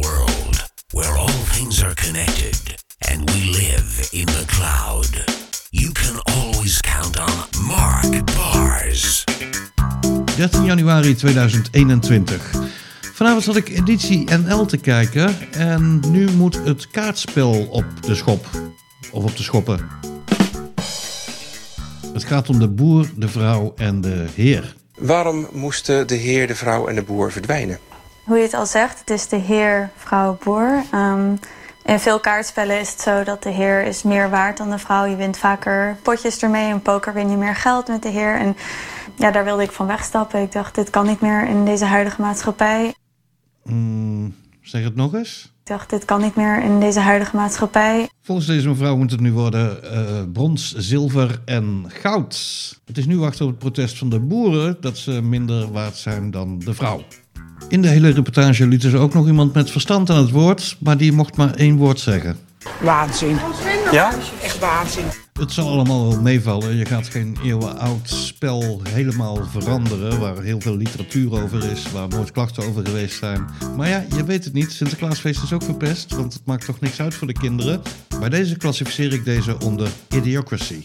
world where all things are connected and we live in the cloud, you can always count on Mark Bars. 13 januari 2021. Vanavond zat ik editie NL te kijken en nu moet het kaartspel op de schop. Of op de schoppen. Het gaat om de boer, de vrouw en de heer. Waarom moesten de heer, de vrouw en de boer verdwijnen? Hoe je het al zegt, het is de heer, vrouw, boer. Um, in veel kaartspellen is het zo dat de heer is meer waard dan de vrouw. Je wint vaker potjes ermee. In poker win je meer geld met de heer. En ja, daar wilde ik van wegstappen. Ik dacht, dit kan niet meer in deze huidige maatschappij. Mm, zeg het nog eens. Ik dacht, dit kan niet meer in deze huidige maatschappij. Volgens deze mevrouw moet het nu worden uh, brons, zilver en goud. Het is nu wachten op het protest van de boeren dat ze minder waard zijn dan de vrouw. In de hele reportage lieten ze ook nog iemand met verstand aan het woord, maar die mocht maar één woord zeggen. Waanzin. Ja? Echt waanzin. Het zal allemaal wel meevallen. Je gaat geen eeuwenoud spel helemaal veranderen, waar heel veel literatuur over is, waar nooit klachten over geweest zijn. Maar ja, je weet het niet. Sinterklaasfeest is ook verpest, want het maakt toch niks uit voor de kinderen. Bij deze klassificeer ik deze onder Idiocracy.